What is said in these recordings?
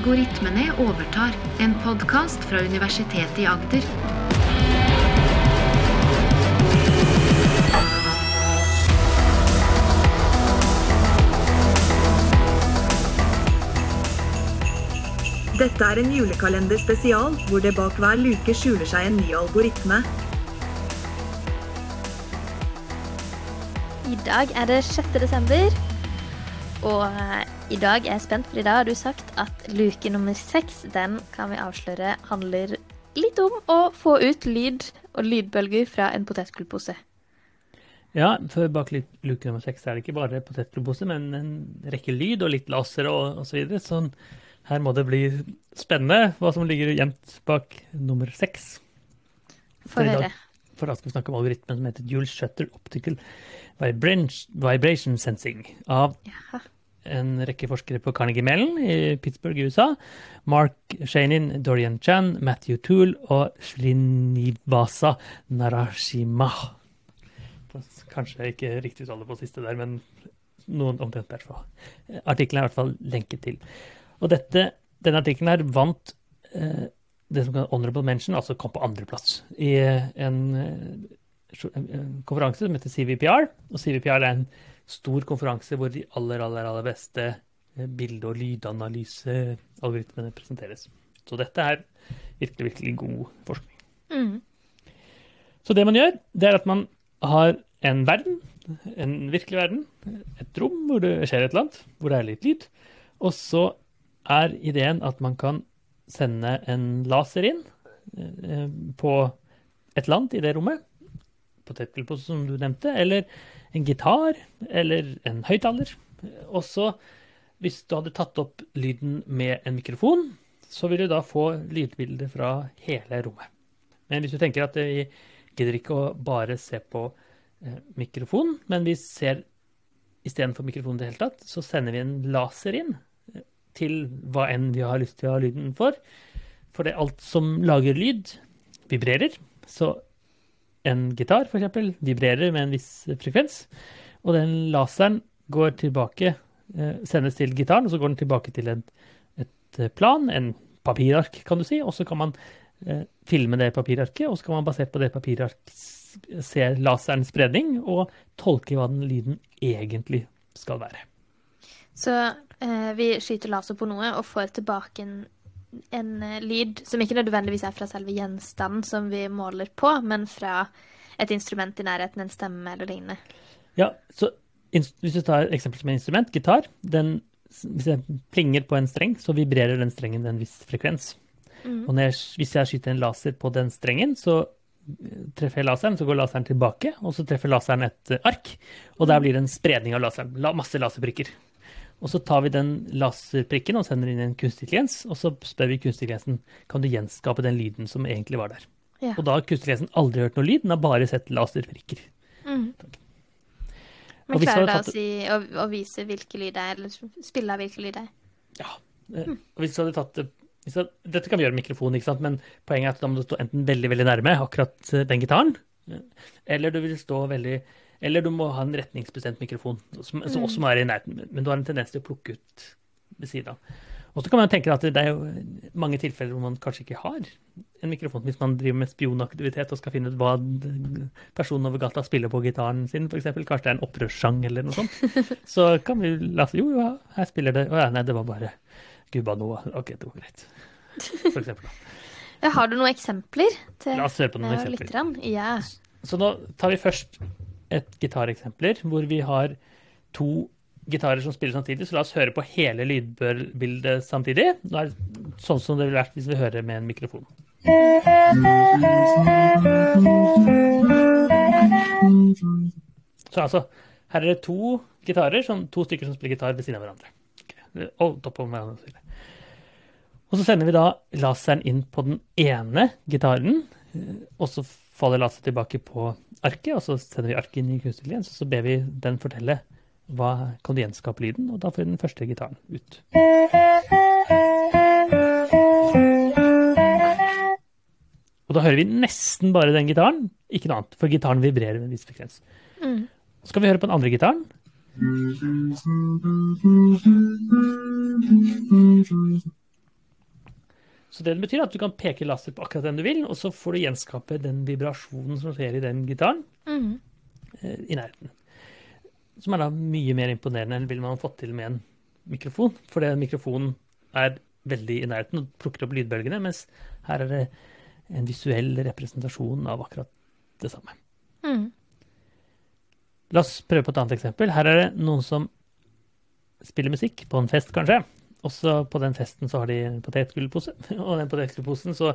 Algoritmene overtar, en podkast fra Universitetet i Agder. Dette er en julekalender spesial, hvor det bak hver luke skjuler seg en ny algoritme. I dag er det 6. desember, og eh, i dag er jeg spent, for i dag har du sagt at luke nummer seks, den kan vi avsløre handler litt om å få ut lyd og lydbølger fra en potetgullpose. Ja, for bak luke nummer seks er det ikke bare potetgullpose, men en rekke lyd og litt laser og osv. Så videre. sånn, her må det bli spennende hva som ligger gjemt bak nummer seks. Få høre. For da skal vi snakke om algoritmen som heter Dual Shutter Optical Vibration, Sensing av Jaha. En rekke forskere på Carnegie Mellon i Pittsburgh i USA. Mark Shanin, Dorian Chan, Matthew Toole og Srinivasa Narashima. Kanskje ikke riktig uttale på siste der, men noen omtrent derfor. Artikkelen er i hvert fall lenket til. Og dette, denne artikkelen her vant eh, det som kalles honorable mention, altså kom på andreplass i eh, en, en konferanse som heter CVPR. Og CVPR er en stor konferanse hvor de aller, aller, aller beste eh, bilde- og lydanalysealgoritmene presenteres. Så dette er virkelig, virkelig god forskning. Mm. Så det man gjør, det er at man har en verden, en virkelig verden, et rom hvor det skjer et eller annet, hvor det er litt lyd. Og så er ideen at man kan sende en laser inn eh, på et eller annet i det rommet, potetgullpose som du nevnte, eller en gitar, eller en høyttaler. Og så, hvis du hadde tatt opp lyden med en mikrofon, så vil du da få lydbilde fra hele rommet. Men hvis du tenker at vi gidder ikke å bare se på eh, mikrofon, men vi ser istedenfor mikrofon i det hele tatt, så sender vi en laser inn eh, til hva enn vi har lyst til å ha lyden for. For det er alt som lager lyd, vibrerer. Så en gitar, eksempel, vibrerer med en viss frekvens. Og den laseren går tilbake, eh, sendes til gitaren, og så går den tilbake til et, et eh, plan, en papirark, kan du si. Og så kan man eh, filme det papirarket, og så kan man basert på det papirarket se laserens spredning og tolke hva den lyden egentlig skal være. Så eh, vi skyter laser på noe og får tilbake en, en eh, lyd som ikke nødvendigvis er fra selve gjenstanden som vi måler på, men fra et instrument i nærheten, en stemme eller lignende. Ja, så hvis du tar et eksempel som en instrument, gitar, den, hvis jeg plinger på en streng, så vibrerer den strengen en viss frekvens. Og når jeg, hvis jeg skyter en laser på den strengen, så eh, treffer jeg laseren, så går laseren tilbake, og så treffer laseren et eh, ark, og der blir det en spredning av laseren, la, masse laserprikker. Og så tar vi den laserprikken og sender inn en kunstig intelligens, og så spør vi kunstig intelligensen kan du gjenskape den lyden som egentlig var der. Ja. Og da har kunstig intelligensen aldri hørt noe lyd, den har bare sett laserprikker. Mm. Men klarer da da å, si, å, å vise hvilke lyd det er, eller spille av hvilke lyd det er? Ja. Mm. Og hvis du hadde tatt hadde- Dette kan vi gjøre med mikrofon, ikke sant? men poenget er at da må du stå enten veldig veldig nærme akkurat eh, den gitaren, eh, eller du vil stå veldig Eller du må ha en retningsbestemt mikrofon, som, som også må være i nærheten, men du har en tendens til å plukke ut ved siden av. Og så kan man tenke at det er jo mange tilfeller hvor man kanskje ikke har en mikrofon, hvis man driver med spionaktivitet og skal finne ut hva personen over gata spiller på gitaren sin, f.eks. Kanskje det er en opprørssang eller noe sånt. Så kan vi la oss Jo, ja, her spiller det Å ja, nei, det var bare Gubba Noah. Ok, det var greit. For eksempel. da. Har du noen eksempler? Til La oss høre på noen eksempler. lytteren? Ja. Så nå tar vi først et gitareksempler hvor vi har to gitarer som spiller samtidig, så la oss høre på hele lydbildet samtidig. Nå er det sånn som det ville vært hvis vi hører med en mikrofon. Så altså, her er det to gitarer, sånn, to stykker som spiller gitar ved siden av hverandre. Og hverandre. og så sender vi da laseren inn på den ene gitaren, og så faller Lasse tilbake på arket, og så sender vi arket inn i kunstig intelligens, og så ber vi den fortelle hva kan du gjenskape lyden, og da får vi den første gitaren ut. Og da hører vi nesten bare den gitaren, ikke noe annet, for gitaren vibrerer med en viss frekvens. Så skal vi høre på den andre gitaren. Så det betyr at du kan peke laser på akkurat den du vil, og så får du gjenskape den vibrasjonen som skjer i den gitaren mm. i nærheten. Som er da mye mer imponerende enn ville man fått til med en mikrofon. For den mikrofonen er veldig i nærheten og plukker opp lydbølgene, mens her er det en visuell representasjon av akkurat det samme. Mm. La oss prøve på et annet eksempel. Her er det noen som spiller musikk på en fest, kanskje. Også på den festen så har de en potetgullpose, og den potetgullposen, så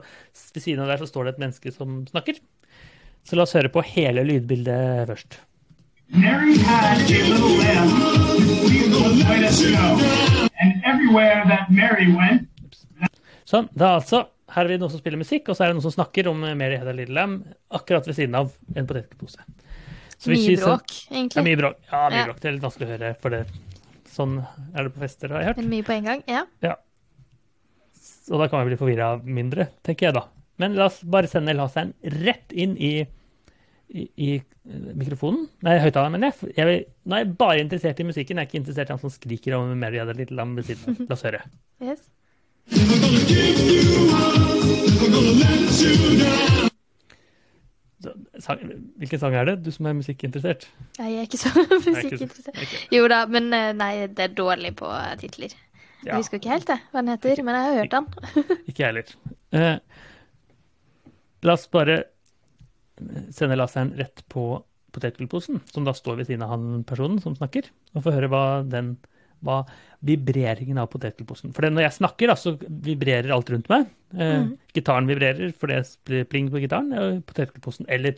ved siden av der så står det et menneske som snakker. Så la oss høre på hele lydbildet først. Mary had a little lamb white as and everywhere that Mary went, Sånn, da altså, her er det noen som spiller musikk, og så er det noen som snakker om Mary Had a Little Lamb, akkurat ved siden av en potetgullpose. Vi Mye bråk, egentlig. Ja, mye bråk. Ja, mye Ja. bråk. Det er litt vanskelig å høre, for det, sånn er det på fester, har jeg hørt. Men mye på en gang. Ja. Og da kan man bli forvirra mindre, tenker jeg da. Men la oss bare sende laseren rett inn i, i, i eh, mikrofonen. Nei, høyttaleren, mener jeg. jeg vil, nå er jeg bare interessert i musikken. Jeg er ikke interessert i han som skriker om Mary hadde litt lam ved siden av. La oss høre. Yes. Hvilken sang er det? Du som er musikkinteressert? Jeg er ikke så Nei, ikke- musikkinteressert. ok. Jo da, men eh, nei, det er dårlig på eh, titler. Ja, Jeg husker ikke helt det, hva den heter, men jeg har hørt den. ikke jeg heller. Eh, la oss bare sende laseren rett på potetgullposen, som da står ved siden av han personen som snakker, og få høre hva den hva vibreringen av potetgullposen. For når jeg snakker, da, så vibrerer alt rundt meg. Eh, Mhm. Gitaren vibrerer, for det blir pling på gitaren. Potetgullposen, eller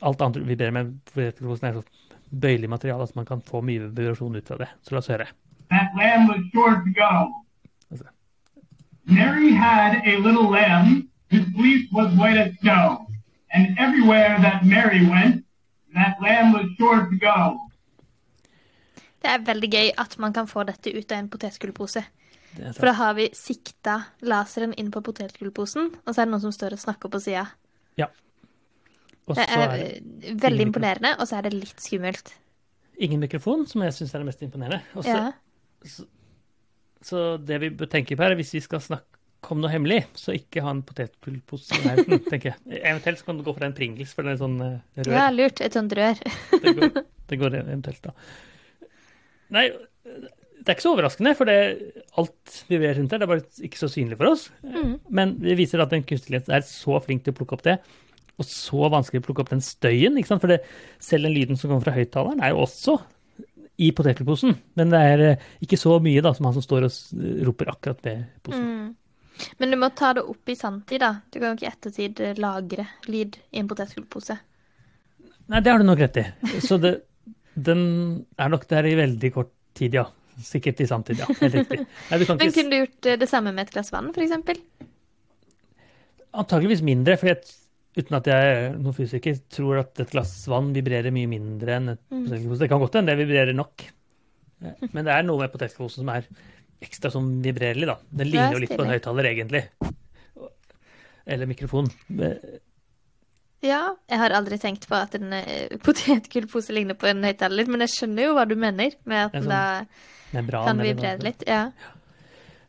alt annet vibrerer med potetgullposen, er så bøyelig materiale at man kan få mye vibrasjon ut av det. Så la oss høre. that lamb was sure to go. Altså. Mary had a little lamb whose fleece was white as snow, and everywhere that Mary went, that lamb was sure to go. Det er veldig gøy at man kan få dette ut av en potetgullpose. For da har vi sikta laseren inn på potetgullposen, og så er det noen som står og snakker på sida. Ja. Det er er det veldig imponerende, og så er det litt skummelt. ingen mikrofon, som jeg syns er det mest imponerende. Også, Ja. Så det vi bør tenke på her, er hvis vi skal snakke om noe hemmelig, så ikke ha en potetgullpose i nærheten, tenker jeg. Eventuelt så kan du gå for en Pringles, for det er sånn eh, rør. ja, lurt. Et sånt rør. Det, går, det går eventuelt, da. Nei, det er ikke så overraskende, for det, alt vi vet rundt her, det er bare ikke så synlig for oss. Mm. Men det viser at en kunstig er så flink til å plukke opp det, og så vanskelig å plukke opp den støyen. ikke sant? For det, selv den lyden som kommer fra høyttaleren, er jo også i potetgullposen. Men det er eh, ikke så mye da, som han som står og roper akkurat ved posen. Mm. Men du må ta det opp i sanntid, da. Du kan jo ikke i ettertid eh, lagre lyd i en potetgullpose. Nei, det har du nok rett i. Så det, den er nok der i veldig kort tid, ja. Sikkert i samtid, ja. Helt riktig. Nei, du kan Men kunne du gjort eh, det samme med et glass vann, for eksempel? antageligvis mindre, for uten at jeg er noen fysiker, tror at et glass vann vibrerer mye mindre enn et Mm. Det kan godt hende det vibrerer nok. Men det er noe med potetgullkosen som er ekstra som vibrerlig, da. Den Det er ligner jo litt på en høyttaler, egentlig. Eller mikrofon. Ja, jeg har aldri tenkt på at en eh, potetgullpose ligner på en høyttaler, men jeg skjønner jo hva du mener med at Det den da Membran. kan vibrere litt. Ja.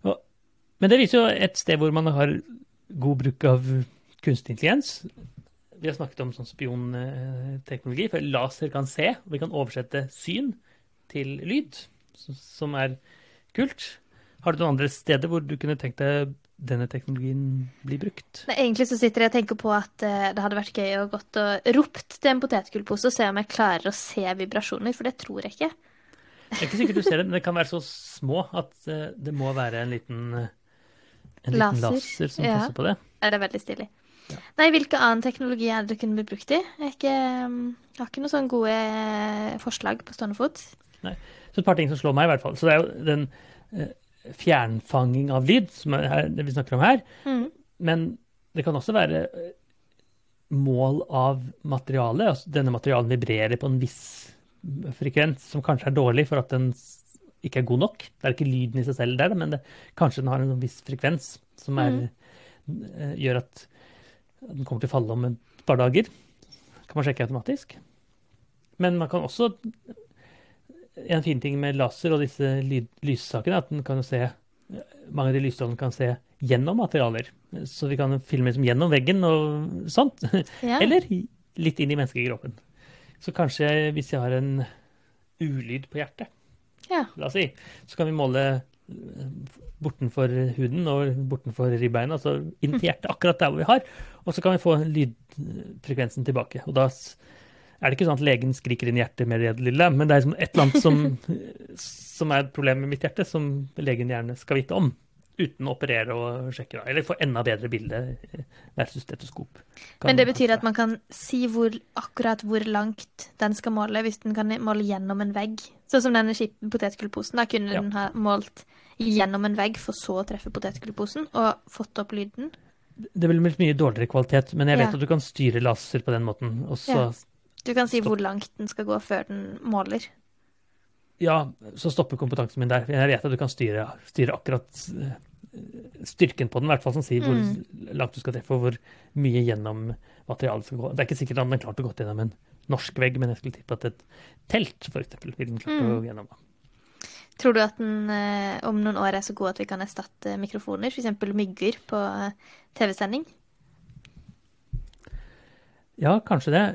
Men det viser jo et sted hvor man har god bruk av kunstig intelligens. Vi har snakket om sånn spionteknologi, for laser kan se, og vi kan oversette syn til lyd, som er kult. Har du noen andre steder hvor du kunne tenkt deg denne teknologien blir brukt? Nei, egentlig så sitter jeg og tenker på at uh, det hadde vært gøy å gått og ropt til en potetgullpose og se om jeg klarer å se vibrasjoner, for det tror jeg ikke. Det er ikke sikkert du ser det, men det kan være så små at uh, det må være en liten, eh, en liten Laser. laser som Ja. passer på det. Er det er veldig stilig. Nei, hvilken annen teknologi er det det kunne blitt brukt i? Jeg, ikke, mm, jeg har ikke noen sånne gode forslag på stående fot. Nei. Så et par ting som slår meg, i hvert fall. Så det er jo den eh, fjernfanging av lyd, som er det vi snakker om her. Mm. Men det kan også være eh, mål av materiale. Altså, denne materialen vibrerer på en viss frekvens som kanskje er dårlig for at den ikke er god nok. Det er ikke lyden i seg selv der, men det, kanskje den har en sånn viss frekvens som er, mm. gjør at den kommer til å falle om et par dager. Kan man sjekke automatisk. Men man kan også En fin ting med laser og disse lyssakene er at den kan se mange av de lysstrålene kan se gjennom materialer. Så vi kan filme liksom gjennom veggen og sånt. Ja. Eller litt inn i menneskekroppen. Så kanskje hvis jeg har en ulyd på hjertet, Ja. la oss si, så kan vi måle eh, bortenfor huden og bortenfor ribbeina, altså inn til hjertet, akkurat der hvor vi har. Og så kan vi få lydfrekvensen tilbake. Og da er det ikke sånn at legen skriker inn hjertet med det Lille, men det er liksom et eller annet som, som er et problem med mitt hjerte, som legen gjerne skal vite om. Uten å operere og sjekke. Eller få enda bedre bilde versus stetoskop. Kan- Men det betyr at man kan si hvor, akkurat hvor langt den skal måle, hvis den kan måle gjennom en vegg. Sånn som denne potetgullposen. Da kunne Ja. den ha målt gjennom en vegg, for så å treffe potetgullposen, og fått opp lyden. Det vil blitt mye dårligere kvalitet, men jeg vet Ja. at du kan styre laser på den måten. Og så, Ja. Du kan si Stopp. hvor langt den skal gå før den måler. ja, så stopper kompetansen min der. Jeg vet at du kan styre, styre akkurat eh, styrken på den, i hvert fall som sier hvor Mm. langt du skal treffe, og hvor mye gjennom materialet skal gå. Det er ikke sikkert at den klarte å gå gjennom en norsk vegg, men jeg skulle tippe at et telt, eksempel, vil den klart å Mm. gå gjennom. Tror du at den eh, om noen år er så god at vi kan erstatte mikrofoner, f.eks. mygger på eh, TV-sending? Ja, kanskje det.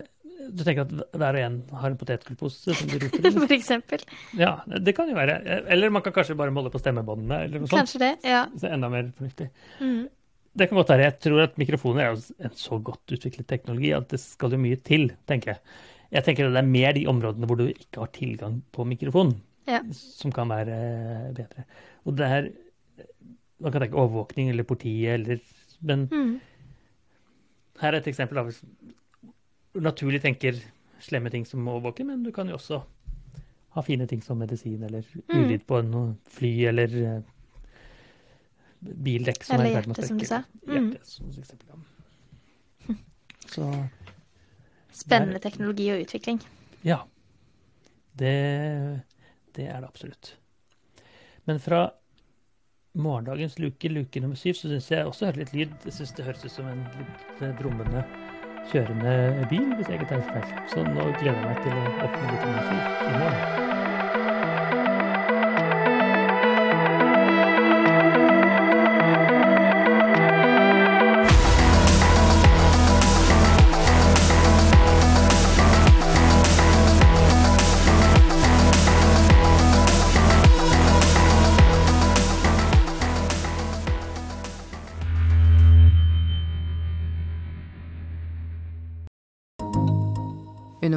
Du tenker at hver og en har en potetgullpose som de roter i? For eksempel. Ja, det kan jo være. Eller man kan kanskje bare måle på stemmebåndene, eller noe sånt. Kanskje det. Ja. Så enda mer fornuftig. Mm. Det kan godt være. Jeg tror at mikrofoner er en så godt utviklet teknologi at det skal jo mye til, tenker jeg. Jeg tenker at det er mer de områdene hvor du ikke har tilgang på mikrofon, Ja. som kan være eh, bedre. Og det er Man kan tenke overvåkning eller politiet eller Men Mm. her er et eksempel av naturlig tenker slemme ting som overvåking, men du kan jo også ha fine ting som medisin eller Mm. ulyd på en fly eller uh, bildekk som Eller er i ferd med å hjerte, som du sa. Mm. Så Spennende teknologi og utvikling. ja. Det, det er det absolutt. Men fra morgendagens luke, luke nummer syv, så syns jeg også hører litt lyd. Jeg syns det høres ut som en litt eh, brummende, kjørende bil, hvis jeg ikke tar feil. Så nå gleder jeg meg til å åpne litt mer i morgen.